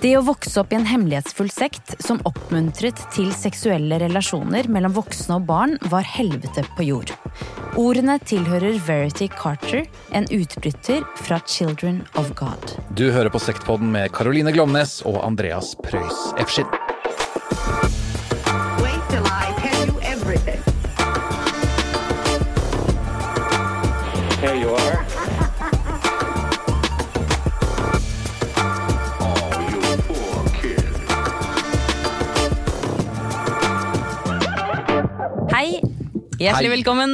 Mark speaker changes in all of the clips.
Speaker 1: Det å vokse opp i en hemmelighetsfull sekt som oppmuntret til seksuelle relasjoner mellom voksne og barn, var helvete på jord. Ordene tilhører Verity Carter, en utbryter fra Children of God.
Speaker 2: Du hører på Sektpodden med Caroline Glomnes og Andreas Preus Efskin.
Speaker 1: Hjertelig velkommen.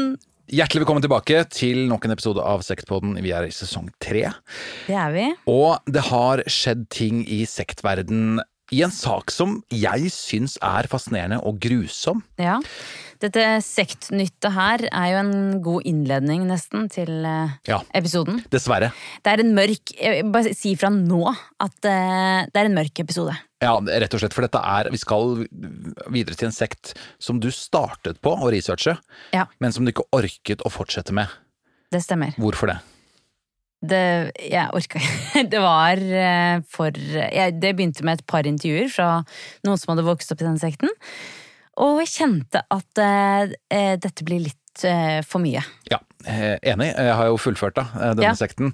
Speaker 2: Hjertelig velkommen tilbake til nok en episode av Sektpodden. Vi er i sesong tre.
Speaker 1: Det er vi.
Speaker 2: Og det har skjedd ting i sektverden i en sak som jeg syns er fascinerende og grusom.
Speaker 1: Ja. Dette sektnyttet her er jo en god innledning, nesten, til eh,
Speaker 2: Ja.
Speaker 1: episoden.
Speaker 2: Dessverre.
Speaker 1: Det er en mørk Jeg vil bare si fra nå at eh, det er en mørk episode.
Speaker 2: Ja, rett og slett, for dette er Vi skal videre til en sekt som du startet på å researche,
Speaker 1: Ja,
Speaker 2: men som du ikke orket å fortsette med.
Speaker 1: det stemmer.
Speaker 2: Hvorfor det?
Speaker 1: Det, jeg orka ikke. Det var eh, for jeg, Det begynte med et par intervjuer fra noen som hadde vokst opp i den sekten. Og jeg kjente at eh, eh, dette blir litt eh, for mye.
Speaker 2: Ja, eh, enig. Jeg har jo fullført da, eh, denne
Speaker 1: Ja.
Speaker 2: sekten.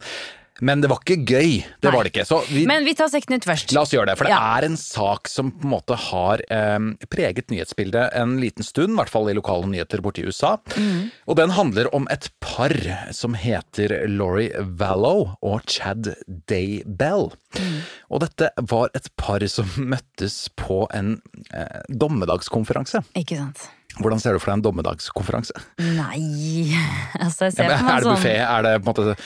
Speaker 2: Men det var ikke gøy. Det
Speaker 1: Nei.
Speaker 2: var det ikke. Så vi,
Speaker 1: Men vi tar Sektnytt først.
Speaker 2: La oss gjøre det, for det
Speaker 1: Ja.
Speaker 2: er en sak som på en måte har eh, preget nyhetsbildet en liten stund, i hvert fall i lokale nyheter borte i USA.
Speaker 1: Mm.
Speaker 2: Og den handler om et par som heter Laurie Vallow og Chad Daybell.
Speaker 1: Mm.
Speaker 2: Og dette var et par som møttes på en eh, dommedagskonferanse.
Speaker 1: Ikke sant.
Speaker 2: Hvordan ser du for deg en dommedagskonferanse?
Speaker 1: Nei Altså, jeg
Speaker 2: Ja,
Speaker 1: ser meg
Speaker 2: er det
Speaker 1: sånn
Speaker 2: buffé? Er det på en måte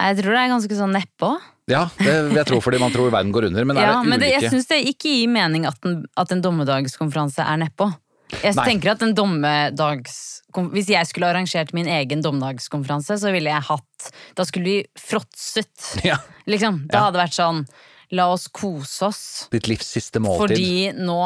Speaker 1: Jeg tror det er ganske sånn nedpå.
Speaker 2: Ja, det jeg tror fordi man tror verden går under, men
Speaker 1: Ja,
Speaker 2: det
Speaker 1: men det, jeg syns det ikke gir mening at en, at en dommedagskonferanse er nedpå. Jeg
Speaker 2: Nei.
Speaker 1: tenker at en dommedags... Hvis jeg skulle arrangert min egen dommedagskonferanse, så ville jeg hatt Da skulle vi fråtset.
Speaker 2: Ja,
Speaker 1: Liksom. Da
Speaker 2: Ja.
Speaker 1: hadde vært sånn La oss kose oss,
Speaker 2: ditt livs siste måltid.
Speaker 1: fordi nå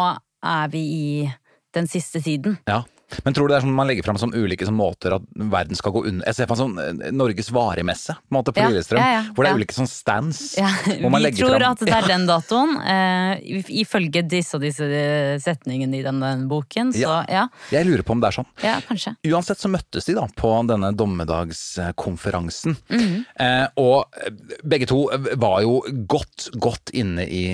Speaker 1: er vi i den siste tiden.
Speaker 2: Ja. Men tror du det er sånn man legger fram som ulike sånn måter at verden skal gå under Jeg ser for meg sånn eh, Norges varemesse på, en måte, på
Speaker 1: Ja,
Speaker 2: Lillestrøm,
Speaker 1: ja, ja,
Speaker 2: hvor det er ulike sånn stands.
Speaker 1: Ja,
Speaker 2: hvor man
Speaker 1: vi tror
Speaker 2: frem.
Speaker 1: at det er den datoen, Uh, ifølge disse og disse setningene i denne boken. Så
Speaker 2: Ja. Jeg lurer på om det er sånn.
Speaker 1: ja kanskje.
Speaker 2: Uansett så møttes de da på denne dommedagskonferansen.
Speaker 1: Mm
Speaker 2: -hmm. uh, og begge to var jo godt, godt inne i,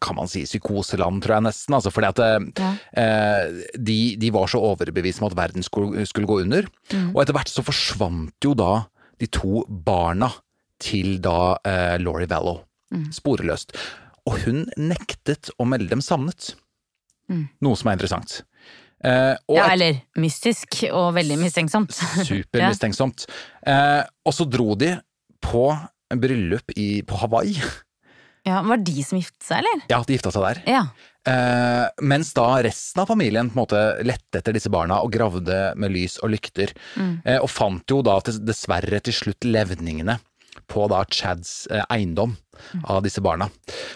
Speaker 2: kan man si, psykoseland, tror jeg nesten. Altså fordi at eh, de, de var så overbevist om at verden skulle, skulle gå under.
Speaker 1: Mm.
Speaker 2: Og etter hvert så forsvant jo da de to barna til da eh, Laurie Vallow.
Speaker 1: Mm.
Speaker 2: Sporeløst. Og hun nektet å melde dem savnet. Noe som er interessant. Eh, og.
Speaker 1: Ja, eller mystisk og veldig mistenksomt.
Speaker 2: Supermistenksomt. Eh, og så dro de på en bryllup i, på Hawaii.
Speaker 1: Ja, Var de som giftet seg, eller?
Speaker 2: Ja, de gifta seg der.
Speaker 1: Ja.
Speaker 2: Eh, mens da resten av familien på en måte lette etter disse barna og gravde med lys og lykter. Eh, og fant jo da dessverre til slutt levningene på da Chads eh, eiendom av disse barna.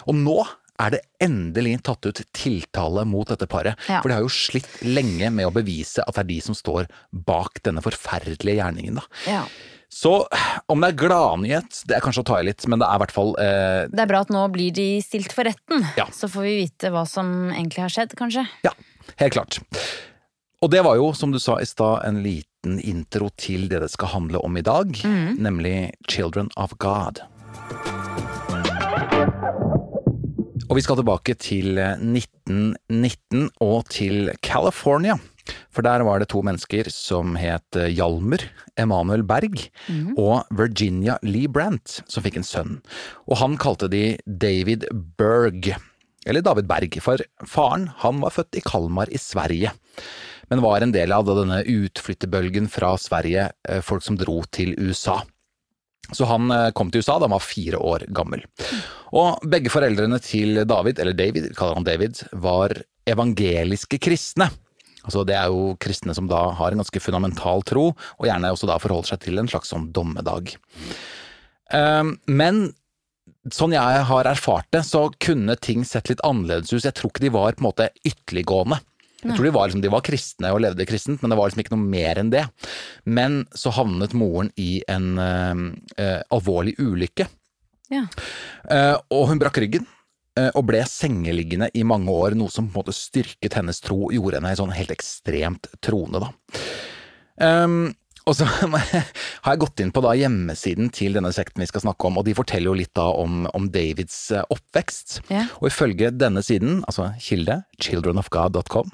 Speaker 2: Og nå er det endelig tatt ut tiltale mot dette paret.
Speaker 1: Ja.
Speaker 2: For de har jo slitt lenge med å bevise at det er de som står bak denne forferdelige gjerningen. da.
Speaker 1: ja.
Speaker 2: Så om det er gladnyhet, det er kanskje å ta i litt, men det er i hvert fall eh,
Speaker 1: Det er bra at nå blir de stilt for retten.
Speaker 2: Ja.
Speaker 1: Så får vi vite hva som egentlig har skjedd, kanskje.
Speaker 2: Ja, helt klart. Og det var jo, som du sa i stad, en liten intro til det det skal handle om i dag, nemlig Children of God. Og vi skal tilbake til eh, 1919 og til California. For der var det to mennesker som het Hjalmer Emanuel Berg og Virginia Lee Brandt, som fikk en sønn. Og han kalte de David Berg, eller David Berg, for faren han var født i Kalmar i Sverige. Men var en del av denne utflytterbølgen fra Sverige, eh, folk som dro til USA. Så han eh, kom til USA da han var fire år gammel. Og begge foreldrene til David, eller David, kaller han David, var evangeliske kristne. Altså Det er jo kristne som da har en ganske fundamental tro, og gjerne også da forholder seg til en slags sånn dommedag. Um, men sånn jeg har erfart det, så kunne ting sett litt annerledes ut. Jeg tror ikke de var på en måte ytterliggående. Jeg tror de var, liksom, de var kristne og levde kristent, men det var liksom ikke noe mer enn det. Men så havnet moren i en uh, uh, alvorlig ulykke,
Speaker 1: Ja.
Speaker 2: Uh, og hun brakk ryggen. Eh, og ble sengeliggende i mange år, noe som på en måte styrket hennes tro gjorde henne sånn helt ekstremt troende, da. Um, og så har jeg gått inn på da hjemmesiden til denne sekten vi skal snakke om, og de forteller jo litt da om, om Davids eh, oppvekst.
Speaker 1: Ja.
Speaker 2: Og ifølge denne siden, altså kilde, childrenofgod.com,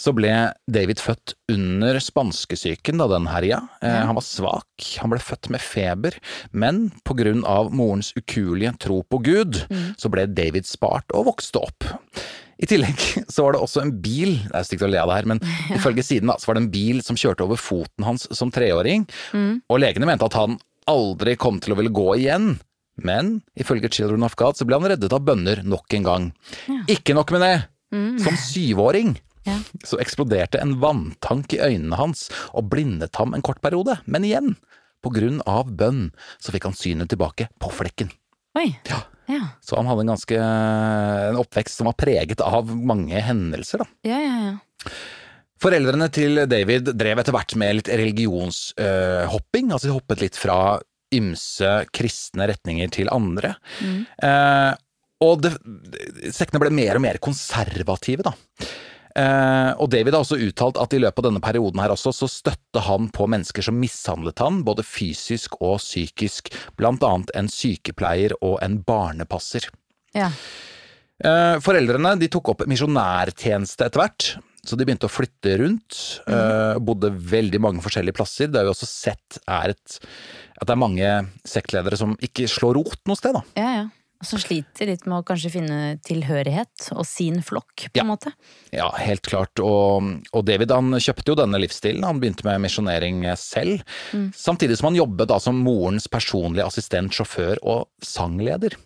Speaker 2: så ble David født under spanskesyken da den herja. Eh, han var svak, han ble født med feber, men på grunn av morens ukuelige tro på Gud, så ble David spart og vokste opp. I tillegg så var det også en bil, det er stygt å le av det her, men ifølge siden da, så var det en bil som kjørte over foten hans som treåring, og legene mente at han aldri kom til å ville gå igjen. Men ifølge Children of God så ble han reddet av bønner nok en gang. Ikke nok med det! Som syvåring
Speaker 1: Ja.
Speaker 2: så eksploderte en vanntank i øynene hans og blindet ham en kort periode, men igjen, på grunn av bønn, så fikk han synet tilbake på flekken.
Speaker 1: Oi.
Speaker 2: Ja.
Speaker 1: Ja.
Speaker 2: Så han hadde en ganske en oppvekst som var preget av mange hendelser, da.
Speaker 1: Ja, ja, ja.
Speaker 2: Foreldrene til David drev etter hvert med litt religionshopping, altså de hoppet litt fra ymse kristne retninger til andre. Eh, og det, sektene ble mer og mer konservative, da. Eh, og David har også uttalt at i løpet av denne perioden her også, så støtte han på mennesker som mishandlet han, både fysisk og psykisk, blant annet en sykepleier og en barnepasser.
Speaker 1: ja.
Speaker 2: Eh, Foreldrene de tok opp misjonærtjeneste etter hvert, så de begynte å flytte rundt. eh, Bodde veldig mange forskjellige plasser. Det har vi også sett er et, at det er mange sektledere som ikke slår rot noe sted. da.
Speaker 1: ja, ja. Som sliter litt med å kanskje finne tilhørighet og sin flokk, på
Speaker 2: Ja.
Speaker 1: en måte.
Speaker 2: Ja, helt klart. Og, og David han kjøpte jo denne livsstilen. Han begynte med misjonering selv. Samtidig som han jobbet da som morens personlige assistent, sjåfør og sangleder.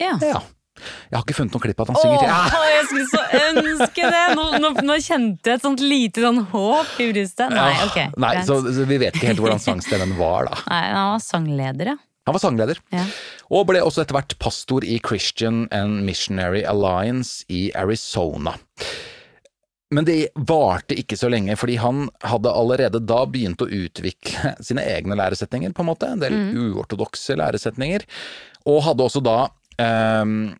Speaker 1: Ja.
Speaker 2: Ja. Jeg har ikke funnet noe klipp av at han synger til. Ja.
Speaker 1: jeg skulle så ønske det! Nå, nå, nå kjente jeg et sånt lite sånn håp i brystet. Nei, ok.
Speaker 2: Nei, så, så vi vet ikke helt hvordan sangstemmen var, da.
Speaker 1: Nei, han var sangleder, ja.
Speaker 2: Han var sangleder,
Speaker 1: Ja.
Speaker 2: og ble også etter hvert pastor i Christian and Missionary Alliance i Arizona. Men det varte ikke så lenge, fordi han hadde allerede da begynt å utvikle sine egne læresetninger, på en måte, en del uortodokse læresetninger, og hadde også da ehm,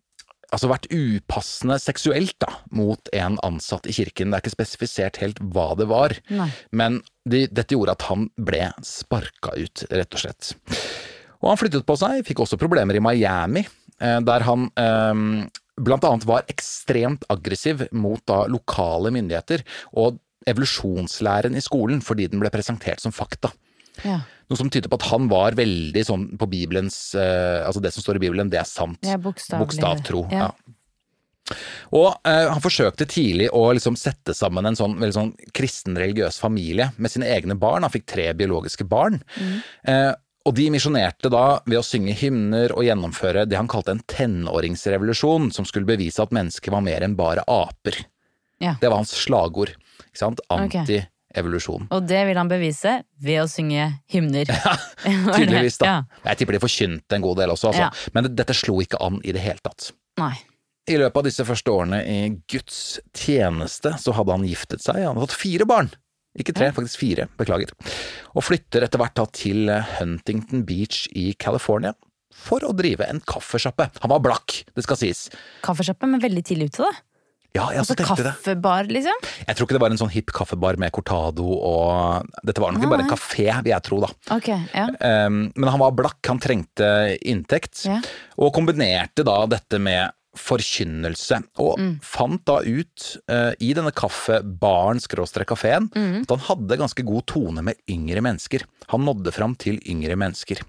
Speaker 2: altså vært upassende seksuelt da, mot en ansatt i kirken. Det er ikke spesifisert helt hva det var,
Speaker 1: Nei.
Speaker 2: men de, dette gjorde at han ble sparka ut, rett og slett. Og han flyttet på seg, fikk også problemer i Miami, eh, der han eh, blant annet var ekstremt aggressiv mot da lokale myndigheter og evolusjonslæren i skolen fordi den ble presentert som fakta.
Speaker 1: Ja.
Speaker 2: Noe som tyder på at han var veldig sånn på Bibelens eh, Altså det som står i Bibelen, det er sant.
Speaker 1: Ja.
Speaker 2: Bokstavtro.
Speaker 1: Ja.
Speaker 2: Ja. Og eh, han forsøkte tidlig å liksom sette sammen en sånn veldig sånn kristen religiøs familie med sine egne barn. Han fikk tre biologiske barn. Eh, og de misjonerte da ved å synge hymner og gjennomføre det han kalte en tenåringsrevolusjon, som skulle bevise at mennesket var mer enn bare aper.
Speaker 1: Ja.
Speaker 2: Det var hans slagord. Ikke sant? Anti-evolusjon.
Speaker 1: Og det vil han bevise ved å synge hymner. Ja,
Speaker 2: Tydeligvis, da.
Speaker 1: Ja.
Speaker 2: Jeg tipper de forkynte en god del også, altså.
Speaker 1: Ja.
Speaker 2: Men dette slo ikke an i det hele tatt.
Speaker 1: Nei.
Speaker 2: I løpet av disse første årene i Guds tjeneste så hadde han giftet seg, han hadde fått fire barn. Ikke tre, faktisk fire, beklager. Og flytter etter hvert da til Huntington Beach i California for å drive en kaffesjappe. Han var blakk, det skal sies.
Speaker 1: Kaffesjappe, men veldig tidlig ute, da.
Speaker 2: Ja, jeg også
Speaker 1: Altså
Speaker 2: tenkte det.
Speaker 1: kaffebar, liksom.
Speaker 2: Jeg tror ikke det var en sånn hipp kaffebar med cortado og Dette var nok bare en kafé, vil jeg tro, da.
Speaker 1: Okay, ja.
Speaker 2: Um, men han var blakk, han trengte inntekt,
Speaker 1: Ja.
Speaker 2: og kombinerte da dette med forkynnelse, og
Speaker 1: Mm.
Speaker 2: fant da ut uh, i denne kaffebaren skråstrek kafeen
Speaker 1: Mm.
Speaker 2: at han hadde ganske god tone med yngre mennesker. Han nådde fram til yngre mennesker.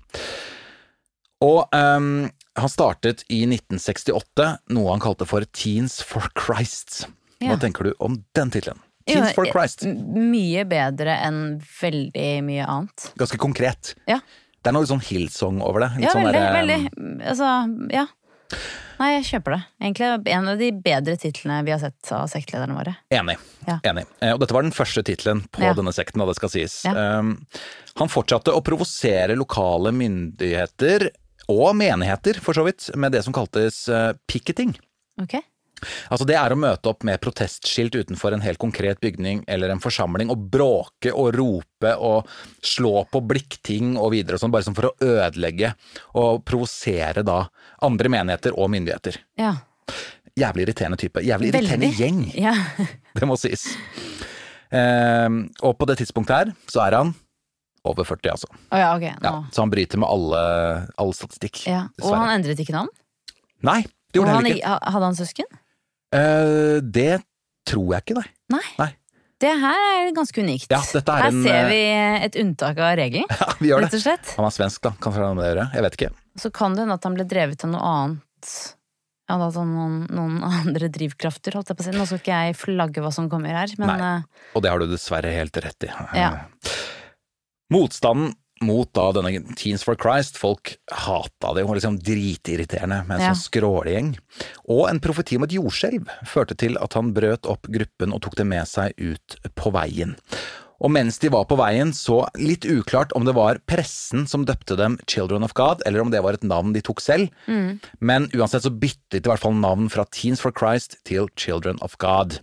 Speaker 2: Og um, han startet i 1968 noe han kalte for Teens for Christ. Hva
Speaker 1: Ja.
Speaker 2: tenker du om den tittelen? Teens for
Speaker 1: eh,
Speaker 2: Christ.
Speaker 1: Mye bedre enn veldig mye annet.
Speaker 2: Ganske konkret.
Speaker 1: Ja,
Speaker 2: Det er noe sånn Hillsong over det. Litt
Speaker 1: ja
Speaker 2: sånn
Speaker 1: veldig,
Speaker 2: der,
Speaker 1: veldig.
Speaker 2: ehm,
Speaker 1: Altså, ja. Nei, jeg kjøper det. Egentlig en av de bedre titlene vi har sett av sektlederne våre.
Speaker 2: Enig.
Speaker 1: Ja.
Speaker 2: enig. Eh, Og dette var den første tittelen på
Speaker 1: Ja.
Speaker 2: denne sekten, da det skal sies.
Speaker 1: Ja.
Speaker 2: Um, han fortsatte å provosere lokale myndigheter, og menigheter for så vidt, med det som kaltes uh, picketing.
Speaker 1: Ok?
Speaker 2: Altså Det er å møte opp med protestskilt utenfor en helt konkret bygning eller en forsamling og bråke og rope og slå på blikkting og videre og sånn, bare sånn for å ødelegge og provosere da andre menigheter og myndigheter.
Speaker 1: Ja.
Speaker 2: jævlig irriterende type. Jævlig irriterende
Speaker 1: Veldig.
Speaker 2: gjeng,
Speaker 1: Ja.
Speaker 2: det må sies. Ehm, og på det tidspunktet her, så er han over 40, altså.
Speaker 1: Oh, ja, okay.
Speaker 2: Ja, så han bryter med alle, all statistikk.
Speaker 1: Ja. Og han endret ikke navn?
Speaker 2: Nei, det gjorde han
Speaker 1: han,
Speaker 2: heller ikke.
Speaker 1: hadde han søsken?
Speaker 2: Eh, det tror jeg ikke, nei.
Speaker 1: Nei.
Speaker 2: Nei.
Speaker 1: Det her er ganske unikt.
Speaker 2: Ja, er
Speaker 1: her
Speaker 2: en,
Speaker 1: ser
Speaker 2: eh,
Speaker 1: vi et unntak av regelen,
Speaker 2: Ja, vi gjør det. Han er svensk, da. Kanskje han gjør det. Jeg vet ikke.
Speaker 1: Så kan det hende at han ble drevet av noe annet. Ja, da, sånn noen, noen andre drivkrafter, holdt jeg på å si. Nå skal ikke jeg flagge hva som kommer her, men
Speaker 2: Nei.
Speaker 1: eh,
Speaker 2: Og det har du dessverre helt rett i.
Speaker 1: Ja.
Speaker 2: Motstanden mot da denne Teens for Christ, folk hata det, og liksom dritirriterende med en
Speaker 1: Ja.
Speaker 2: sånn skrålegjeng. Og en profeti om et jordskjelv førte til at han brøt opp gruppen og tok det med seg ut på veien. Og mens de var på veien, så litt uklart om det var pressen som døpte dem Children of God, eller om det var et navn de tok selv. Men uansett så byttet de i hvert fall navn fra Teens for Christ til Children of God.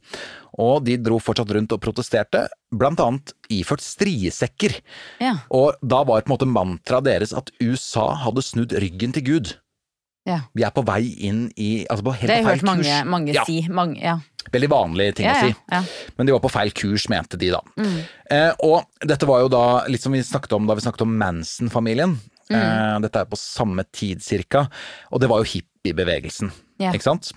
Speaker 2: Og de dro fortsatt rundt og protesterte, blant annet iført striesekker.
Speaker 1: ja.
Speaker 2: Og da var på en måte mantraet deres at USA hadde snudd ryggen til Gud.
Speaker 1: Ja.
Speaker 2: Vi er på vei inn i altså på helt
Speaker 1: Det har jeg hørt mange, mange
Speaker 2: ja,
Speaker 1: si. Mange, ja.
Speaker 2: Veldig vanlige ting å si. Men de var på feil kurs, mente de da. Eh, og dette var jo da litt som vi snakket om da vi snakket om Manson-familien. Eh, dette er på samme tid cirka, og det var jo hippiebevegelsen,
Speaker 1: Ja.
Speaker 2: ikke sant?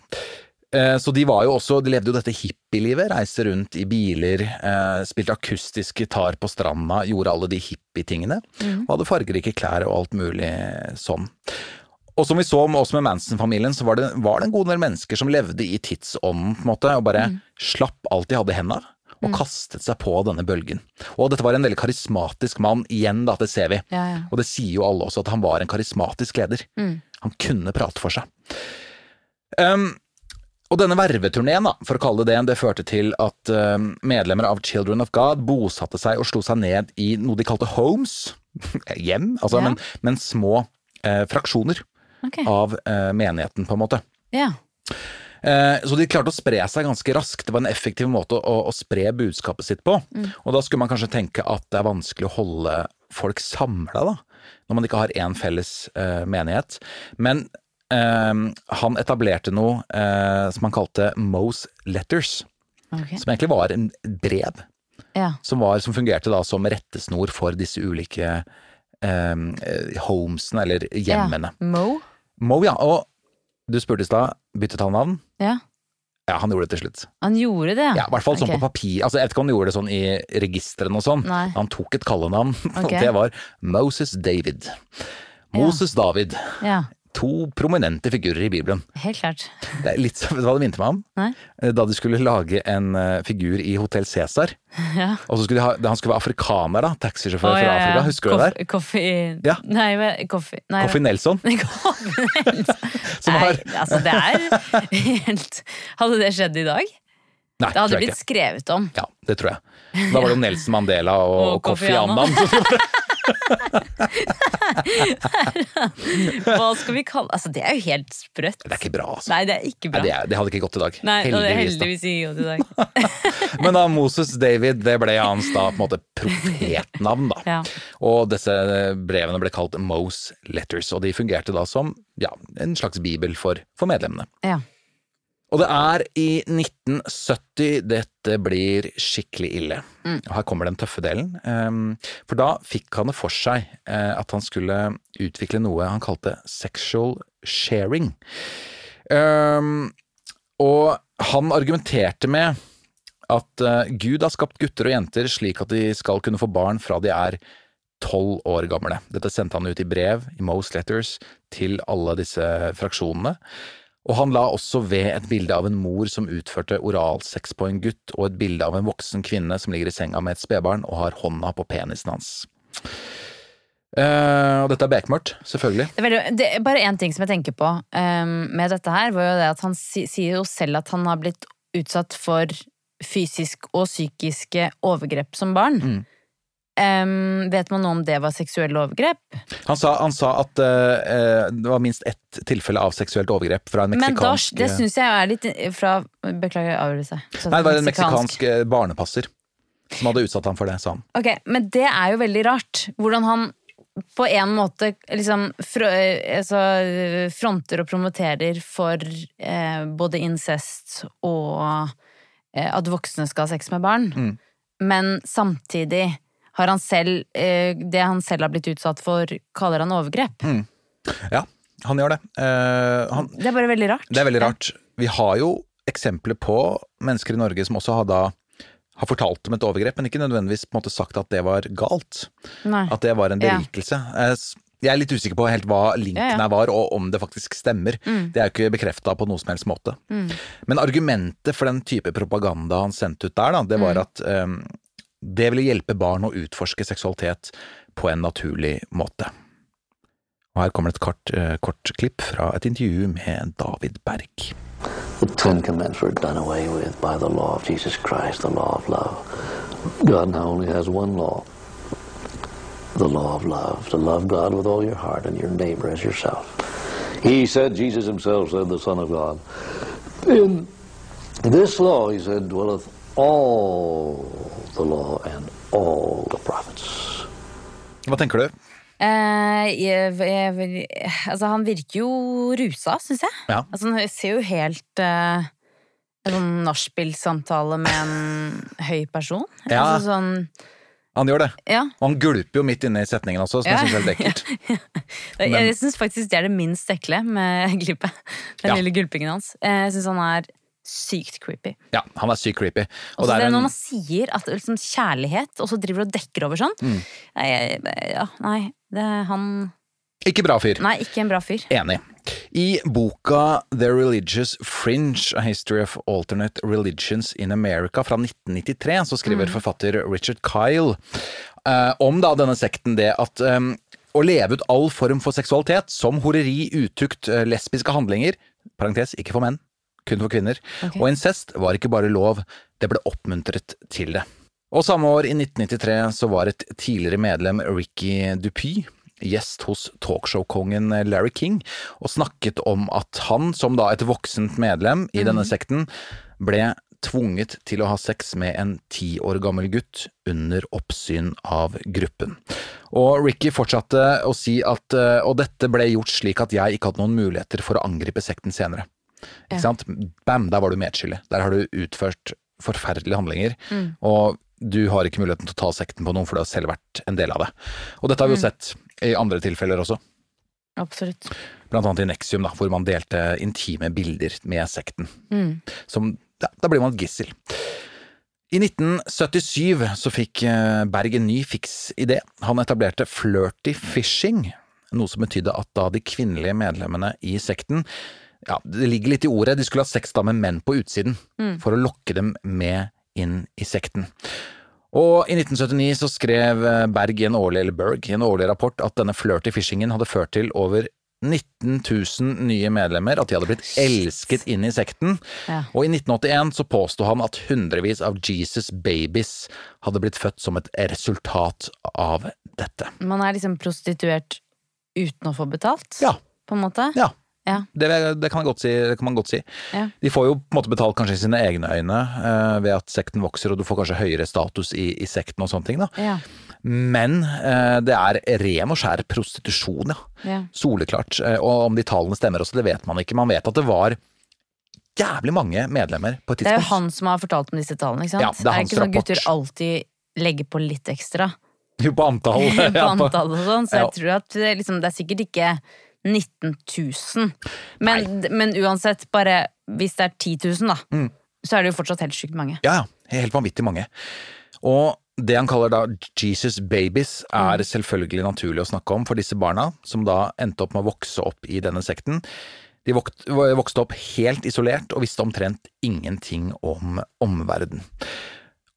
Speaker 2: Eh, Så de var jo også, de levde jo dette hippielivet, reiste rundt i biler, eh, spilte akustisk gitar på stranda, gjorde alle de hippietingene, og hadde fargerike klær og alt mulig sånn. Og som vi så med med Manson-familien, så var det, var det en god del mennesker som levde i tidsånden, på en måte, og bare slapp alt de hadde i henda, og kastet seg på denne bølgen. Og dette var en veldig karismatisk mann, igjen da, det ser vi.
Speaker 1: Ja, ja.
Speaker 2: Og det sier jo alle også, at han var en karismatisk leder. Han kunne prate for seg. Um, og denne verveturneen, for å kalle det det, det førte til at um, medlemmer av Children of God bosatte seg og slo seg ned i noe de kalte homes, hjem, altså,
Speaker 1: Ja.
Speaker 2: men, men små eh, fraksjoner
Speaker 1: Ok.
Speaker 2: av eh, menigheten, på en måte.
Speaker 1: Yeah.
Speaker 2: Eh, Så de klarte å spre seg ganske raskt. Det var en effektiv måte å, å spre budskapet sitt på. Og da skulle man kanskje tenke at det er vanskelig å holde folk samla, da. Når man ikke har én felles eh, menighet. Men eh, han etablerte noe eh, som han kalte Mose Letters.
Speaker 1: Okay.
Speaker 2: Som egentlig var en brev.
Speaker 1: ja.
Speaker 2: Som, var, som fungerte da som rettesnor for disse ulike eh, homesene, eller hjemmene.
Speaker 1: Ja. Mo?
Speaker 2: Mo, ja. Og du spurte i stad, byttet han navn?
Speaker 1: Ja.
Speaker 2: Ja, han gjorde det til slutt.
Speaker 1: Han gjorde det,
Speaker 2: Ja, I hvert fall sånn på papir. Altså, jeg vet ikke om han gjorde det sånn i registrene og sånn.
Speaker 1: Nei.
Speaker 2: Han tok et kallenavn, og
Speaker 1: Ok.
Speaker 2: det var Moses David. Moses David.
Speaker 1: Ja,
Speaker 2: To prominente figurer i Bibelen.
Speaker 1: helt klart.
Speaker 2: Det er litt, vet du hva det minte meg om?
Speaker 1: Nei?
Speaker 2: Eh, Da de skulle lage en eh, figur i Hotell Cæsar.
Speaker 1: Ja.
Speaker 2: Og så skulle de ha, han skulle være afrikaner, da. Taxisjåfør
Speaker 1: oh,
Speaker 2: fra
Speaker 1: ja, fra
Speaker 2: Afrika. Husker du det der?
Speaker 1: Koffi
Speaker 2: Ja.
Speaker 1: Nei, koffi Nei,
Speaker 2: Koffi Nelson.
Speaker 1: Koffi
Speaker 2: Som
Speaker 1: Nei, altså det er helt Hadde det skjedd i dag?
Speaker 2: Nei,
Speaker 1: Det hadde blitt skrevet om.
Speaker 2: Ja, det tror jeg. Da var det jo Nelson Mandela og,
Speaker 1: Og
Speaker 2: Kofi
Speaker 1: Annan. Hva skal vi kalle Altså, det er jo helt sprøtt.
Speaker 2: Det er ikke bra, altså.
Speaker 1: Nei, det er ikke
Speaker 2: Nei,
Speaker 1: bra.
Speaker 2: det, er, det hadde ikke gått i dag.
Speaker 1: Nei,
Speaker 2: Heldigvis. da.
Speaker 1: heldigvis ikke gått i dag.
Speaker 2: Men da Moses David, det ble hans da på en måte profetnavn, da.
Speaker 1: Ja.
Speaker 2: Og disse brevene ble kalt Mose Letters, og de fungerte da som ja, en slags bibel for, for medlemmene.
Speaker 1: Ja.
Speaker 2: Og det er i 1970 dette blir skikkelig ille. Og her kommer den tøffe delen. Ehm, For da fikk han det for seg eh, at han skulle utvikle noe han kalte sexual sharing. Ehm, Og han argumenterte med at eh, Gud har skapt gutter og jenter slik at de skal kunne få barn fra de er tolv år gamle. Dette sendte han ut i brev, i Most Letters, til alle disse fraksjonene. Og han la også ved et bilde av en mor som utførte oralsex på en gutt, og et bilde av en voksen kvinne som ligger i senga med et spedbarn og har hånda på penisen hans. Uh, og dette er bekmørkt, selvfølgelig.
Speaker 1: Det er veldig, det er bare én ting som jeg tenker på um, med dette her, var jo det at han si, sier jo selv at han har blitt utsatt for fysisk og psykiske overgrep som barn.
Speaker 2: Mm.
Speaker 1: Ehm, vet man noe om det var seksuelle overgrep?
Speaker 2: Han sa, han sa at uh, det var minst ett tilfelle av seksuelt overgrep fra en
Speaker 1: Men da,
Speaker 2: meksikansk
Speaker 1: det syns jeg er litt fra Beklager avgjørelse.
Speaker 2: Nei, det var en meksikansk eh, barnepasser som hadde utsatt ham for det, sa han.
Speaker 1: Ok, Men det er jo veldig rart. Hvordan han på en måte liksom fr altså, fronter og promoterer for eh, både incest og eh, at voksne skal ha sex med barn.
Speaker 2: Mm.
Speaker 1: Men samtidig har han selv eh, Det han selv har blitt utsatt for, kaller han overgrep.
Speaker 2: Ja, han gjør det. Eh, han,
Speaker 1: Det er bare veldig rart.
Speaker 2: det er veldig rart. Vi har jo eksempler på mennesker i Norge som også har da har fortalt om et overgrep, men ikke nødvendigvis måte sagt at det var galt.
Speaker 1: Nei.
Speaker 2: At det var en berikelse. Ja. Jeg er litt usikker på helt hva linken
Speaker 1: Ja, Mm. ja.
Speaker 2: var, og om det faktisk stemmer. Det er jo ikke bekrefta på noe som helst måte.
Speaker 1: Mm.
Speaker 2: Men argumentet for den type propaganda han sendte ut der, da, det
Speaker 1: Mm.
Speaker 2: var at eh, det ville hjelpe barn å utforske seksualitet på en naturlig måte. Og her kommer et kort, eh, kort klipp fra et intervju med David Berg.
Speaker 3: The Ten Commandments were done away with by the law of Jesus Christ, the law of love. God now only has one law the law of love, to love God with all your heart and your neighbor as yourself. He said, Jesus himself said, the Son of God, in this law, he said, dwelleth all the law and all the prophets.
Speaker 2: Hva tenker du?
Speaker 1: Eh, jeg, jeg, altså, han virker jo rusa, syns jeg.
Speaker 2: Ja.
Speaker 1: Altså, han ser jo helt eh, En sånn nachspiel-samtale med en høy person.
Speaker 2: Ja.
Speaker 1: Altså sånn
Speaker 2: Han gjør det.
Speaker 1: Ja.
Speaker 2: Og han gulper jo midt inne i setningen også, som
Speaker 1: Ja.
Speaker 2: jeg syns er litt ekkelt.
Speaker 1: Jeg, syns faktisk det er det minst ekle med glippet. Den
Speaker 2: Ja.
Speaker 1: lille gulpingen hans. Eh, Jeg syns han er sykt creepy.
Speaker 2: Ja, han er sykt creepy.
Speaker 1: Og
Speaker 2: det er
Speaker 1: når man sier at liksom kjærlighet, og så driver du og dekker over sånn.
Speaker 2: Mm.
Speaker 1: Nei, ja, nei, det han
Speaker 2: ikke bra fyr.
Speaker 1: Nei, ikke en bra fyr.
Speaker 2: Enig. I boka The Religious Fringe, A History of Alternate Religions in America fra 1993, så skriver forfatter Richard Kyle uh, om da denne sekten det at um, å leve ut all form for seksualitet, som horeri, utukt, eh, lesbiske handlinger, parentes ikke for menn, kun for kvinner,
Speaker 1: okay.
Speaker 2: og incest var ikke bare lov, det ble oppmuntret til det. Og samme år, i 1993, så var et tidligere medlem, Ricky Dupy, gjest hos talkshow-kongen Larry King, og snakket om at han, som da et voksent medlem i denne sekten, ble tvunget til å ha sex med en ti år gammel gutt under oppsyn av gruppen. Og Ricky fortsatte å si at eh, og dette ble gjort slik at jeg ikke hadde noen muligheter for å angripe sekten senere. Ikke sant? Bam, der var du medskyldig. Der har du utført forferdelige handlinger, og du har ikke muligheten til å ta sekten på noen, for du har selv vært en del av det. Og dette har vi jo sett i andre tilfeller også,
Speaker 1: Absolutt.
Speaker 2: blant annet i Nexium, da, hvor man delte intime bilder med sekten.
Speaker 1: Mm.
Speaker 2: Som, ja, da blir man et gissel. I 1977 så fikk eh, Berg en ny fiks idé. Han etablerte Flirty Fishing, noe som betydde at da de kvinnelige medlemmene i sekten ja, Det ligger litt i ordet, de skulle ha sex da med menn på utsiden, for å lokke dem med inn i sekten. Og i 1979 så skrev eh, Berg i en årlig, eller Berg, i en årlig rapport at denne flirty fishingen hadde ført til over 19 000 nye medlemmer, at de hadde blitt elsket inn i sekten.
Speaker 1: Ja.
Speaker 2: Og i 1981 så påsto han at hundrevis av Jesus babies hadde blitt født som et resultat av dette.
Speaker 1: Man er liksom prostituert uten å få betalt,
Speaker 2: Ja,
Speaker 1: på en måte.
Speaker 2: ja.
Speaker 1: Ja.
Speaker 2: Det, det, kan si, det kan man godt si.
Speaker 1: Ja.
Speaker 2: De får jo på en måte betalt kanskje i sine egne øyne uh, ved at sekten vokser, og du får kanskje høyere status i, i sekten og sånne ting. da.
Speaker 1: Ja.
Speaker 2: Men uh, det er ren og skjær prostitusjon, ja.
Speaker 1: Ja.
Speaker 2: Soleklart. Uh, og om de tallene stemmer også, det vet man ikke. Man vet at det var jævlig mange medlemmer på et
Speaker 1: Det er jo han som har fortalt om disse tallene, ikke sant?
Speaker 2: Ja, det er hans
Speaker 1: ikke sånn gutter alltid legger på litt ekstra
Speaker 2: Jo, på antall.
Speaker 1: på antall og sånn, så jeg tror at liksom, det er sikkert ikke 19 000. Men, men uansett, bare hvis det er 10 000, da,
Speaker 2: Mm.
Speaker 1: så er det jo fortsatt helt sjukt mange.
Speaker 2: Ja, ja. Helt vanvittig mange. Og det han kaller da Jesus babies, er
Speaker 1: Mm.
Speaker 2: selvfølgelig naturlig å snakke om for disse barna, som da endte opp med å vokse opp i denne sekten. De vokste opp helt isolert og visste omtrent ingenting om omverdenen.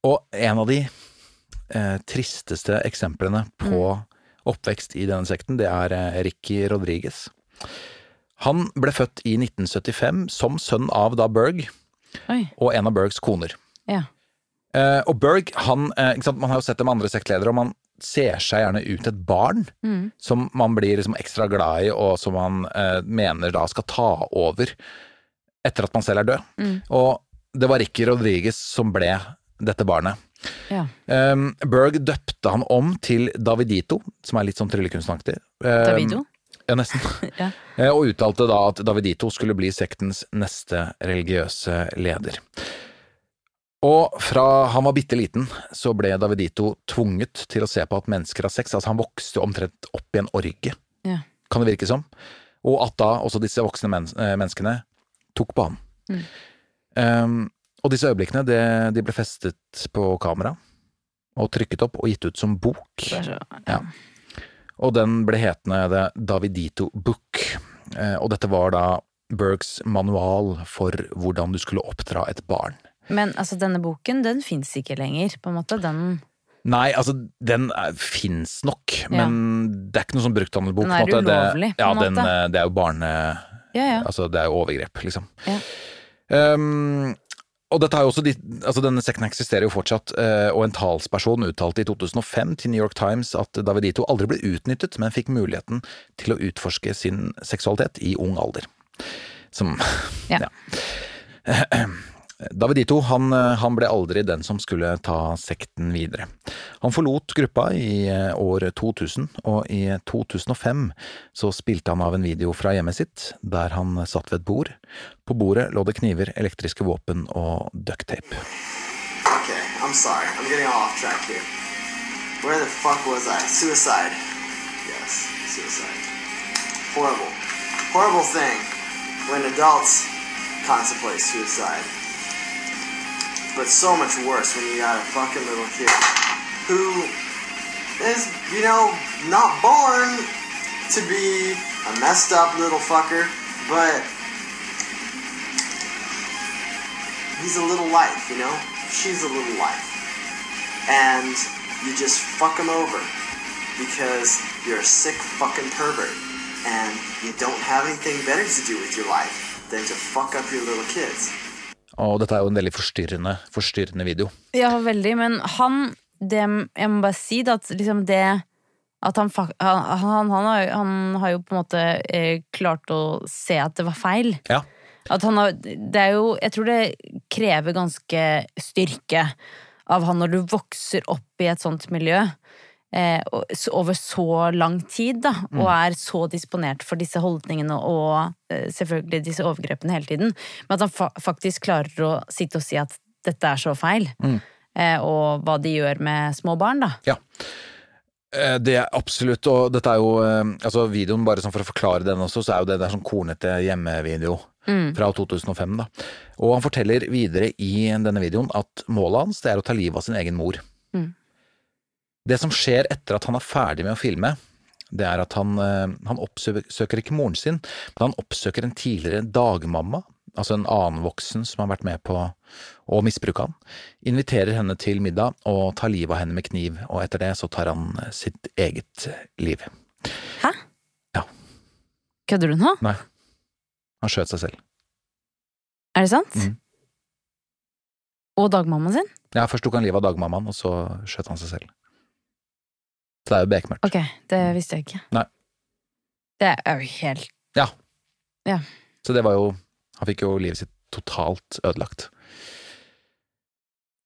Speaker 2: Og en av de eh, tristeste eksemplene på oppvekst i denne sekten, det er eh, Ricky Rodriguez. Han ble født i 1975 som sønn av da Berg
Speaker 1: Oi,
Speaker 2: og en av Bergs koner.
Speaker 1: ja.
Speaker 2: Eh, og Berg, han, eh, sant, man har jo sett dem andre sektledere, og man ser seg gjerne ut et barn
Speaker 1: Mm.
Speaker 2: som man blir liksom ekstra glad i, og som man eh, mener da skal ta over etter at man selv er død.
Speaker 1: Mm.
Speaker 2: Og det var Ricky Rodriguez som ble dette barnet.
Speaker 1: Ja.
Speaker 2: Um, Berg døpte han om til Davidito, som er litt sånn tryllekunstnaktig. Um,
Speaker 1: Davido?
Speaker 2: Ja, nesten.
Speaker 1: Ja.
Speaker 2: Eh, Og uttalte da at Davidito skulle bli sektens neste religiøse leder. Og fra han var bitte liten, så ble Davidito tvunget til å se på at mennesker har sex. Altså, han vokste omtrent opp i en orgie,
Speaker 1: Ja.
Speaker 2: kan det virke som. Og at da også disse voksne men eh, menneskene tok på ham.
Speaker 1: Mm.
Speaker 2: Um, og disse øyeblikkene, det, de ble festet på kamera, og trykket opp og gitt ut som bok.
Speaker 1: Så,
Speaker 2: Ja. Og den ble hetende The Davidito Book. Eh, og dette var da Bergs manual for hvordan du skulle oppdra et barn.
Speaker 1: Men altså, denne boken, den fins ikke lenger, på en måte. Den
Speaker 2: Nei, altså, den er- fins nok, men det er ikke noe sånn brukthandelbok.
Speaker 1: Den er
Speaker 2: på
Speaker 1: ulovlig,
Speaker 2: Det, ja,
Speaker 1: på en
Speaker 2: den,
Speaker 1: måte.
Speaker 2: Den, det er jo barne...
Speaker 1: Ja, ja.
Speaker 2: Altså, det er jo overgrep, liksom.
Speaker 1: Ja.
Speaker 2: Um, og dette har jo også de, altså denne sekten eksisterer jo fortsatt, eh, og en talsperson uttalte i 2005 til New York Times at Davidito aldri ble utnyttet, men fikk muligheten til å utforske sin seksualitet i ung alder. Som
Speaker 1: Ja.
Speaker 2: Davidito han, eh, han ble aldri den som skulle ta sekten videre. Han forlot gruppa i eh, år 2000, og i 2005 så spilte han av en video fra hjemmet sitt, der han satt ved et bord. På bordet lå det kniver, elektriske våpen og ducktape.
Speaker 4: Okay, I'm sorry. I'm getting off track here. Where the fuck was I? Suicide. Yes, suicide. Horrible. Horrible thing when adults contemplate suicide. But so much worse when you got a fucking little kid who is, you know, not born to be a messed up little fucker, but he's a little life, you know? She's a little life. And you just fuck him over because you're a sick fucking pervert and you don't have anything better to do with your life than to fuck up your little kids.
Speaker 2: Og dette er jo en veldig forstyrrende, forstyrrende video.
Speaker 1: Ja, veldig, men han det, Jeg må bare si det at liksom det At han, han, han, han, har, han har jo på en måte eh, klart å se at det var feil.
Speaker 2: Ja.
Speaker 1: At han har Det er jo Jeg tror det krever ganske styrke av han når du vokser opp i et sånt miljø. Eh, over så lang tid, da, og er så disponert for disse holdningene og eh, selvfølgelig disse overgrepene hele tiden. Men at han fa faktisk klarer å sitte og si at dette er så feil. mm. og hva de gjør med små barn, da.
Speaker 2: Ja. Eh, Det er absolutt, og dette er jo eh, Altså videoen, bare sånn for å forklare den også, så er jo det, det er sånn kornete hjemmevideo fra 2005, da. Og han forteller videre i denne videoen at målet hans det er å ta livet av sin egen mor. Det som skjer etter at han er ferdig med å filme, det er at han, eh, han oppsøker ikke moren sin, men han oppsøker en tidligere dagmamma, altså en annen voksen som har vært med på å misbruke han, inviterer henne til middag og tar livet av henne med kniv, og etter det så tar han eh, sitt eget liv.
Speaker 1: Hæ?
Speaker 2: Ja.
Speaker 1: Kødder du nå?
Speaker 2: Nei, han skjøt seg selv.
Speaker 1: Er det sant?
Speaker 2: Mm.
Speaker 1: Og dagmammaen sin?
Speaker 2: Ja, først tok han livet av dagmammaen, og så skjøt han seg selv. Så det er jo bekmørkt.
Speaker 1: Ok, det visste jeg ikke.
Speaker 2: Nei.
Speaker 1: Det er jo helt
Speaker 2: Så det var jo Han fikk jo livet sitt totalt ødelagt.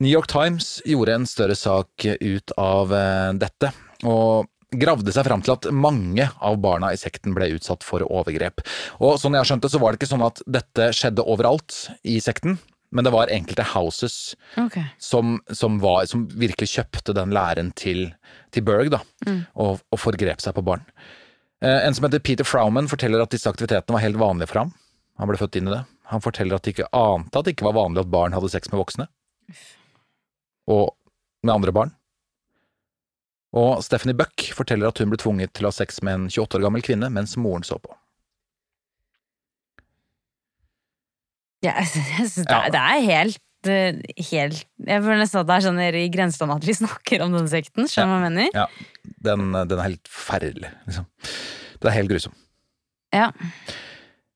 Speaker 2: New York Times gjorde en større sak ut av eh, dette, og gravde seg fram til at mange av barna i sekten ble utsatt for overgrep. Og sånn jeg har skjønt det, så var det ikke sånn at dette skjedde overalt i sekten, men det var enkelte houses
Speaker 1: okay.
Speaker 2: som, som, var, som virkelig kjøpte den læren til, til Berg, da, og, og forgrep seg på barn. Eh, en som heter Peter Frauman forteller at disse aktivitetene var helt vanlige for ham. Han ble født inn i det. Han forteller at de ikke ante at det ikke var vanlig at barn hadde sex med voksne. Og med andre barn. Og Stephanie Buck forteller at hun ble tvunget til å ha sex med en 28 år gammel kvinne mens moren så på.
Speaker 1: Ja, jeg synes, det, er, det er helt eh, Helt Jeg føler nesten at det er sånn i grenseland at vi snakker om den sekten. Skjønner du hva jeg mener?
Speaker 2: Ja, den, den er helt forferdelig, liksom. Det er helt grusom.
Speaker 1: Ja.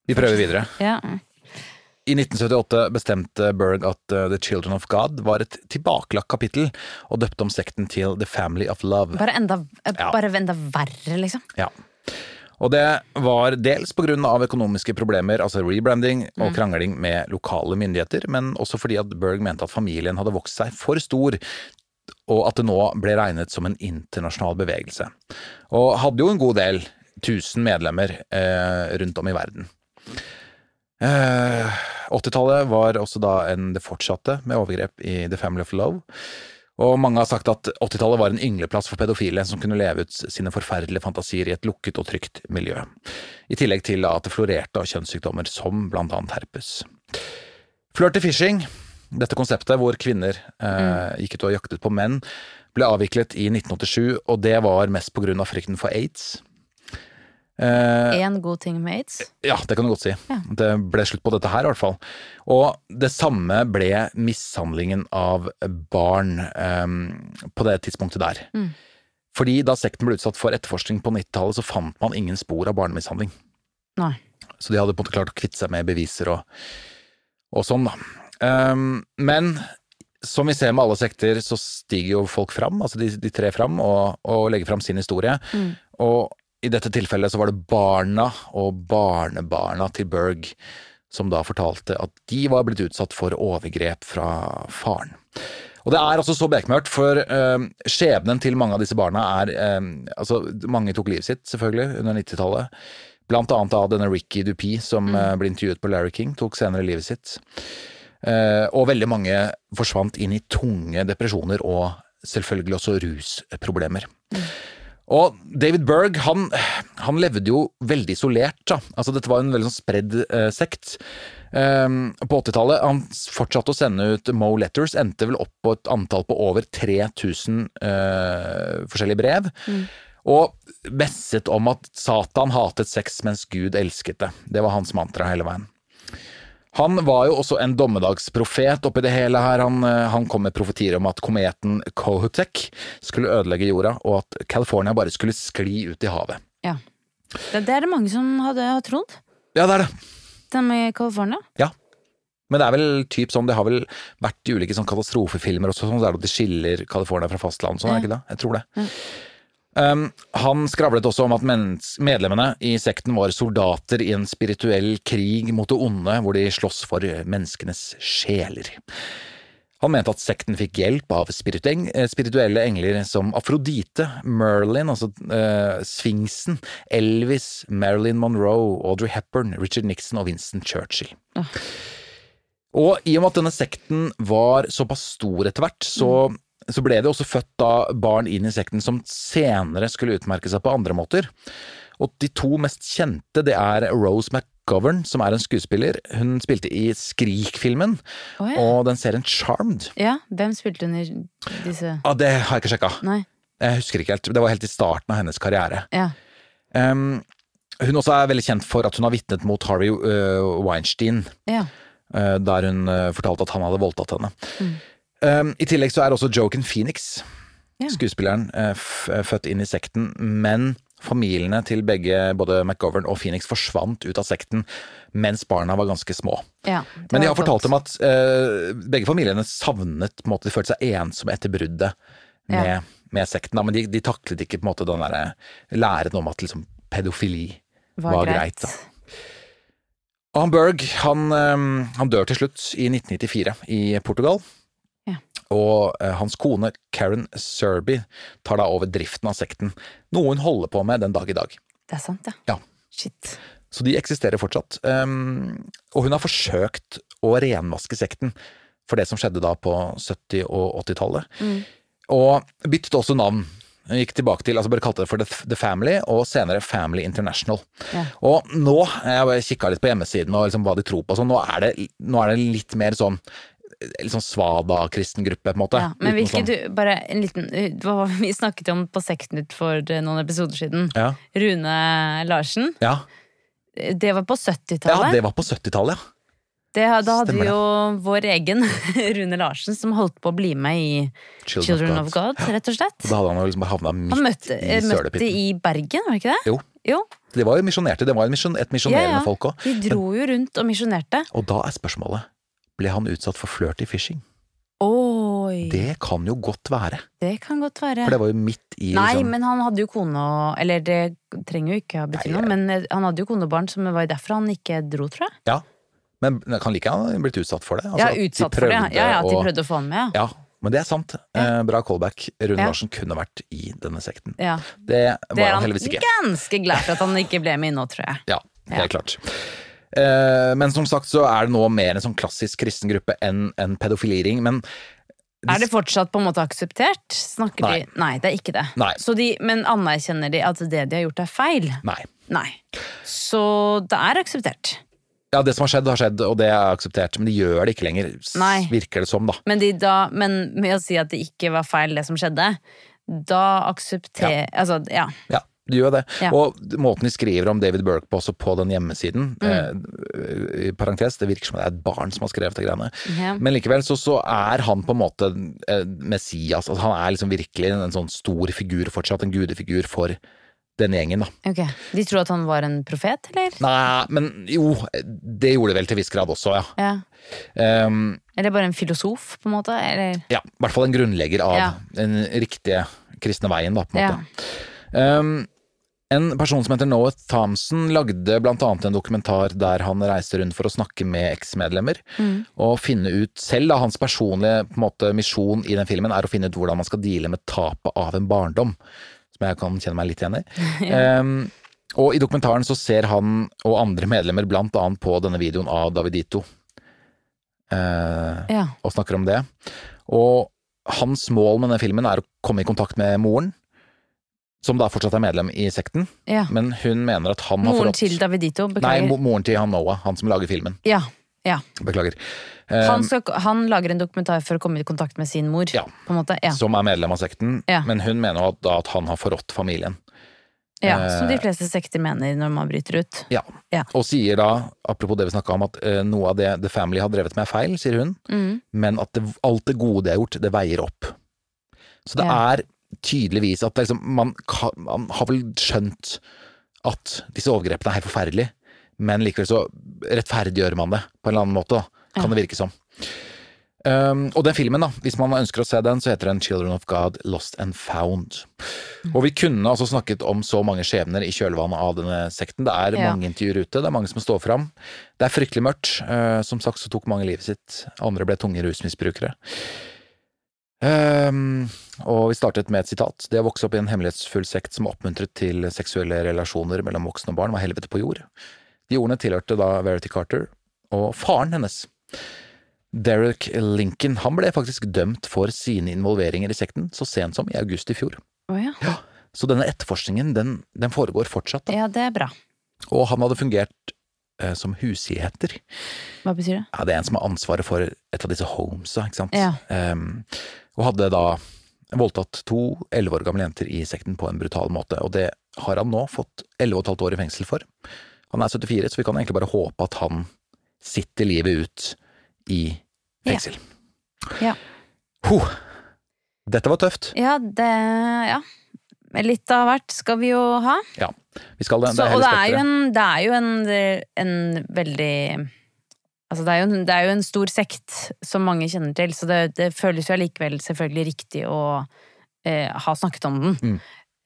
Speaker 2: Vi prøver videre.
Speaker 1: ja.
Speaker 2: I 1978 bestemte Berg at uh, The Children of God var et tilbakelagt kapittel, og døpte om sekten til The Family of Love.
Speaker 1: Bare enda, eh,
Speaker 2: Ja.
Speaker 1: bare enda verre, liksom.
Speaker 2: Ja. Og det var dels av økonomiske problemer, altså rebranding og krangling med lokale myndigheter, men også fordi at Berg mente at familien hadde vokst seg for stor og at det nå ble regnet som en internasjonal bevegelse. Og hadde jo en god del tusen medlemmer eh, rundt om i verden. Eh, 80-tallet var også da en det fortsatte med overgrep i The Family of Love. Og mange har sagt at 80-tallet var en yngleplass for pedofile som kunne leve ut sine forferdelige fantasier i et lukket og trygt miljø. I tillegg til at det florerte av kjønnssykdommer som blant annet herpes. Flørty fishing, dette konseptet hvor kvinner eh, gikk ut og jaktet på menn, ble avviklet i 1987, og det var mest på grunn av frykten for aids. Eh,
Speaker 1: Én god ting med aids.
Speaker 2: ja, det kan du godt si.
Speaker 1: Ja.
Speaker 2: Det ble slutt på dette her, i hvert fall. Og det samme ble mishandlingen av barn em, på det tidspunktet der.
Speaker 1: Mm.
Speaker 2: Fordi da sekten ble utsatt for etterforskning på 90-tallet, så fant man ingen spor av barnemishandling.
Speaker 1: Nei.
Speaker 2: Så de hadde på en måte klart å kvitte seg med beviser og, og sånn, da. Em, men som vi ser med alle sekter, så stiger jo folk fram. Altså de, de trer fram og, og legger fram sin historie. Og i dette tilfellet så var det barna og barnebarna til Berg som da fortalte at de var blitt utsatt for overgrep fra faren. Og det er altså så bekmørkt, for eh, skjebnen til mange av disse barna er eh, Altså, mange tok livet sitt, selvfølgelig, under 90-tallet. Blant annet av denne Ricky Dupie, som eh, ble intervjuet på Larry King, tok senere livet sitt. Eh, og veldig mange forsvant inn i tunge depresjoner og selvfølgelig også rusproblemer. Og David Berg, han, han levde jo veldig isolert. Da. Altså, dette var en veldig sånn spredd eh, sekt. Ehm, på 80-tallet Han fortsatte å sende ut Mo Letters, endte vel opp på et antall på over 3000 eh, forskjellige brev. Og messet om at Satan hatet sex mens Gud elsket det. Det var hans mantra hele veien. Han var jo også en dommedagsprofet oppi det hele her. Han, eh, han kom med profetier om at kometen Kohutek skulle ødelegge jorda, og at California bare skulle skli ut i havet.
Speaker 1: Ja. Det, det er det mange som hadde trodd.
Speaker 2: Ja, det er det.
Speaker 1: Den med California.
Speaker 2: Ja. Men det er vel typ sånn, det har vel vært i ulike sånn katastrofefilmer også, sånn, så er det de skiller California fra fastland, sånn er det ikke det? Jeg tror det. Um, han skravlet også om at medlemmene i sekten var soldater i en spirituell krig mot det onde, hvor de slåss for menneskenes sjeler. Han mente at sekten fikk hjelp av eh, spirituelle engler som Afrodite, Merlin, altså uh, Sfinksen, Elvis, Marilyn Monroe, Audrey Hepburn, Richard Nixon og Winston Churchill. Og i og med at denne sekten var såpass stor etter hvert, så, så ble det også født da barn inn i sekten som senere skulle utmerke seg på andre måter. Og de to mest kjente, det er Rose McGovern, som er en skuespiller. Hun spilte i Skrik-filmen,
Speaker 1: oh, ja.
Speaker 2: og den serien Charmed.
Speaker 1: ja. Hvem spilte hun i disse
Speaker 2: Ah, det har jeg ikke sjekka.
Speaker 1: Nei.
Speaker 2: Jeg husker ikke helt. Det var helt i starten av hennes karriere.
Speaker 1: Ja.
Speaker 2: Um, hun også er veldig kjent for at hun har vitnet mot Harvey uh, Weinstein.
Speaker 1: ja.
Speaker 2: Uh, der hun uh, fortalte at han hadde voldtatt henne. Um, I tillegg så er også Joken Phoenix,
Speaker 1: Ja.
Speaker 2: skuespilleren, eh, eh, født inn i sekten, men familiene til begge, både McGovern og Phoenix, forsvant ut av sekten mens barna var ganske små.
Speaker 1: ja.
Speaker 2: Men de har fortalt dem at uh, begge familiene savnet på en måte, De følte seg ensomme etter bruddet med,
Speaker 1: Ja.
Speaker 2: med sekten. Da. Men de, de taklet ikke på en måte den der læren om at liksom, pedofili var, greit. da. Og Berg han, eh, han dør til slutt i 1994 i Portugal. Og eh, hans kone Karen Serby tar da over driften av sekten, noe hun holder på med den dag i dag.
Speaker 1: Det er sant, ja.
Speaker 2: Ja.
Speaker 1: Shit.
Speaker 2: Så de eksisterer fortsatt. Um, og hun har forsøkt å renvaske sekten for det som skjedde da på 70- og 80-tallet. Og byttet også navn. Hun gikk tilbake til, altså bare kalte det for The, Family, og senere Family International.
Speaker 1: Ja.
Speaker 2: Og nå, jeg kikka litt på hjemmesiden og liksom hva de tror på, og sånn, nå, er det, nå er det litt mer sånn Litt sånn svada-kristen gruppe, på en måte.
Speaker 1: Ja, men hvilke
Speaker 2: sånn-
Speaker 1: du, bare en liten Hva vi snakket om på Sektnytt for uh, noen episoder siden?
Speaker 2: Ja.
Speaker 1: Rune Larsen.
Speaker 2: Ja.
Speaker 1: Det var på 70-tallet.
Speaker 2: Ja, det var på 70-tallet, ja.
Speaker 1: Det, da hadde
Speaker 2: Stemmer
Speaker 1: vi
Speaker 2: det.
Speaker 1: jo vår egen Rune Larsen som holdt på å bli med i Children of God, rett og slett.
Speaker 2: Og da hadde han liksom havna midt
Speaker 1: Han møtte,
Speaker 2: i
Speaker 1: møtte i Bergen, var det ikke det?
Speaker 2: Jo.
Speaker 1: Jo.
Speaker 2: De var jo misjonerte. Det var jo et misjonerende folk òg.
Speaker 1: De dro jo rundt og misjonerte.
Speaker 2: Og da er spørsmålet ble han utsatt for flørty fishing.
Speaker 1: Oi! Det,
Speaker 2: Det kan jo godt være, Det
Speaker 1: kan godt være.
Speaker 2: for det var jo midt i
Speaker 1: Nei,
Speaker 2: liksom,
Speaker 1: men han hadde jo kone og Eller det trenger jo ikke å bety noe, men eh, han hadde jo kone og barn, som var jo derfor han ikke dro, tror jeg.
Speaker 2: Ja. Men det kan like gjerne blitt utsatt for det. Altså,
Speaker 1: ja,
Speaker 2: utsatt de
Speaker 1: for det. Ja, ja, at de prøvde å få han med, ja.
Speaker 2: Ja, Men det er sant. Eh, bra callback. Rune
Speaker 1: Ja.
Speaker 2: Larsen kunne vært i denne sekten.
Speaker 1: Ja.
Speaker 2: Det var
Speaker 1: Det
Speaker 2: han
Speaker 1: han
Speaker 2: heldigvis ikke.
Speaker 1: det er ganske glad for at han ikke ble med nå, tror jeg.
Speaker 2: Ja, helt
Speaker 1: Ja.
Speaker 2: klart. Eh, men som sagt så er det nå mer en sånn klassisk kristen gruppe enn en pedofiliring. Men
Speaker 1: Er det fortsatt på en måte akseptert? Snakker
Speaker 2: Nei.
Speaker 1: de Nei, det er ikke det. De, men anerkjenner de at det de har gjort er feil?
Speaker 2: nei.
Speaker 1: Nei. Så det er akseptert.
Speaker 2: Ja, det som har skjedd, har skjedd, og det er akseptert. Men de gjør det ikke lenger,
Speaker 1: Nei.
Speaker 2: virker det som, da.
Speaker 1: Men, de da, men med å si at det ikke var feil, det som skjedde, da aksepter... Altså, ja.
Speaker 2: Ja, de gjør det.
Speaker 1: Ja.
Speaker 2: Og måten de skriver om David Burke på også på den hjemmesiden,
Speaker 1: Mm.
Speaker 2: eh, i parentes, det virker som det er et barn som har skrevet det greiene.
Speaker 1: Yeah.
Speaker 2: Men likevel så, så er han på en måte eh, Messias. Altså, han er liksom virkelig en sånn stor figur fortsatt, en gudefigur for denne gjengen, da.
Speaker 1: Okay. De tror at han var en profet, eller?
Speaker 2: Nei, men jo, det gjorde det vel til viss grad også, ja.
Speaker 1: Ja.
Speaker 2: Um,
Speaker 1: Eller bare en filosof, på en måte? Eller?
Speaker 2: ja, i hvert fall en grunnlegger av
Speaker 1: Ja.
Speaker 2: den riktige kristne veien, da, på en
Speaker 1: Ja.
Speaker 2: måte. En person som heter Noah Thompson lagde blant annet en dokumentar der han reiste rundt for å snakke med eksmedlemmer,
Speaker 1: Mm.
Speaker 2: og finne ut selv da, hans personlige på måte, misjon i den filmen er å finne ut hvordan man skal deale med tapet av en barndom, som jeg kan kjenne meg litt igjen i. um, og i dokumentaren så ser han og andre medlemmer blant annet på denne videoen av Davidito, uh,
Speaker 1: Ja.
Speaker 2: og snakker om det. Og hans mål med denne filmen er å komme i kontakt med moren, som da fortsatt er medlem i sekten,
Speaker 1: ja.
Speaker 2: men hun mener at han har
Speaker 1: Moren til Davidito, beklager.
Speaker 2: Nei, moren til han Noah, han som lager filmen.
Speaker 1: ja. ja.
Speaker 2: Beklager. Eh,
Speaker 1: Han, skal, han lager en dokumentar for å komme i kontakt med sin mor,
Speaker 2: Ja.
Speaker 1: på en måte. Ja.
Speaker 2: Som er medlem av sekten, men hun mener at, da at han har forrådt familien.
Speaker 1: ja. Som de
Speaker 2: Eh,
Speaker 1: fleste sekter mener når man bryter ut.
Speaker 2: Ja.
Speaker 1: Ja.
Speaker 2: Og sier da, apropos det vi snakka om, at uh, noe av det The Family har drevet med er feil, sier hun,
Speaker 1: Mm.
Speaker 2: men at det, alt det gode de har gjort, det veier opp. Så det er tydeligvis at liksom, man, kan, man har vel skjønt at disse overgrepene er helt forferdelige, men likevel så rettferdiggjør man det på en eller annen måte, kan det virke som. Um, og den filmen, da, hvis man ønsker å se den, så heter den Children of God Lost and Found. Og vi kunne altså snakket om så mange skjebner i kjølvannet av denne sekten. Det er
Speaker 1: Ja.
Speaker 2: mange intervjuer ute, det er mange som står fram. Det er fryktelig mørkt. Uh, som sagt så tok mange livet sitt, andre ble tunge rusmisbrukere. Um, og vi startet med et sitat. Det å vokse opp i en hemmelighetsfull sekt som oppmuntret til seksuelle relasjoner mellom voksne og barn, var helvete på jord. De ordene tilhørte da Verity Carter og faren hennes. Derek Lincoln han ble faktisk dømt for sine involveringer i sekten så sent som i august i fjor.
Speaker 1: Oh, ja.
Speaker 2: Så denne etterforskningen den, den foregår fortsatt. Da.
Speaker 1: ja, det er bra.
Speaker 2: Og han hadde fungert som husgjeter.
Speaker 1: Hva betyr det?
Speaker 2: Ja, det er en som har ansvaret for et av disse homesa, ikke sant.
Speaker 1: Ja.
Speaker 2: Um, og hadde da voldtatt to elleve år gamle jenter i sekten på en brutal måte. Og det har han nå fått elleve og et halvt år i fengsel for. Han er 74, så vi kan egentlig bare håpe at han sitter livet ut i fengsel.
Speaker 1: Ja.
Speaker 2: Huh. Dette var tøft.
Speaker 1: Ja, det Ja. Litt av hvert skal vi jo ha.
Speaker 2: Ja. Vi skal det.
Speaker 1: Så,
Speaker 2: det er
Speaker 1: og det er en, det er jo en, en veldig Altså det er, jo det er jo en stor sekt som mange kjenner til, så det, det føles jo allikevel selvfølgelig riktig å eh, ha snakket om den
Speaker 2: Mm.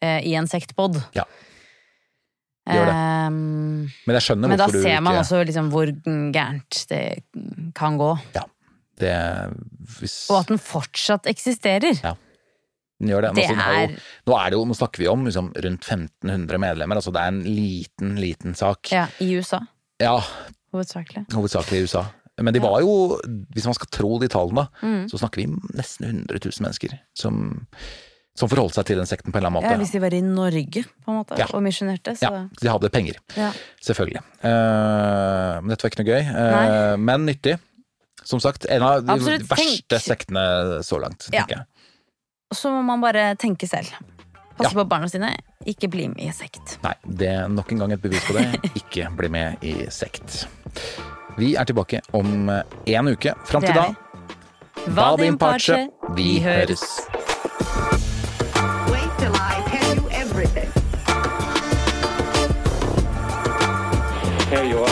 Speaker 1: eh, i en sektpod.
Speaker 2: Ja. Gjør det. Men jeg skjønner
Speaker 1: men da
Speaker 2: hvorfor du
Speaker 1: ser man
Speaker 2: ikke
Speaker 1: også liksom hvor gærent det kan gå.
Speaker 2: det, hvis,
Speaker 1: Og at den fortsatt eksisterer.
Speaker 2: Ja. Den gjør det.
Speaker 1: Det
Speaker 2: Altså,
Speaker 1: er-
Speaker 2: nå, er det jo, nå snakker vi om liksom, rundt 1500 medlemmer, altså det er en liten, liten sak.
Speaker 1: Ja, I USA,
Speaker 2: Ja,
Speaker 1: hovedsakelig.
Speaker 2: hovedsakelig i USA. Men de var jo, hvis man skal tro de tallene,
Speaker 1: Mm.
Speaker 2: så snakker vi nesten 100 000 mennesker som, som forholdt seg til den sekten på en eller annen måte.
Speaker 1: Ja, hvis de var i Norge, på en måte,
Speaker 2: Ja.
Speaker 1: og misjonerte, så
Speaker 2: Ja, de hadde penger,
Speaker 1: ja.
Speaker 2: selvfølgelig. Uh, men dette var ikke noe gøy, Uh, men nyttig. Som sagt, en av de
Speaker 1: Absolutt,
Speaker 2: verste
Speaker 1: tenk-
Speaker 2: sektene så langt,
Speaker 1: Ja.
Speaker 2: tenker jeg
Speaker 1: så må man bare tenke selv. Passe
Speaker 2: ja.
Speaker 1: på barna sine. Ikke bli med i sekt.
Speaker 2: Nei, det er nok en gang et bevis på det. Ikke bli med i sekt. Vi er tilbake om eh, én uke. Fram til da
Speaker 1: Hva
Speaker 2: din parche. Vi høres. Wait till Here you are.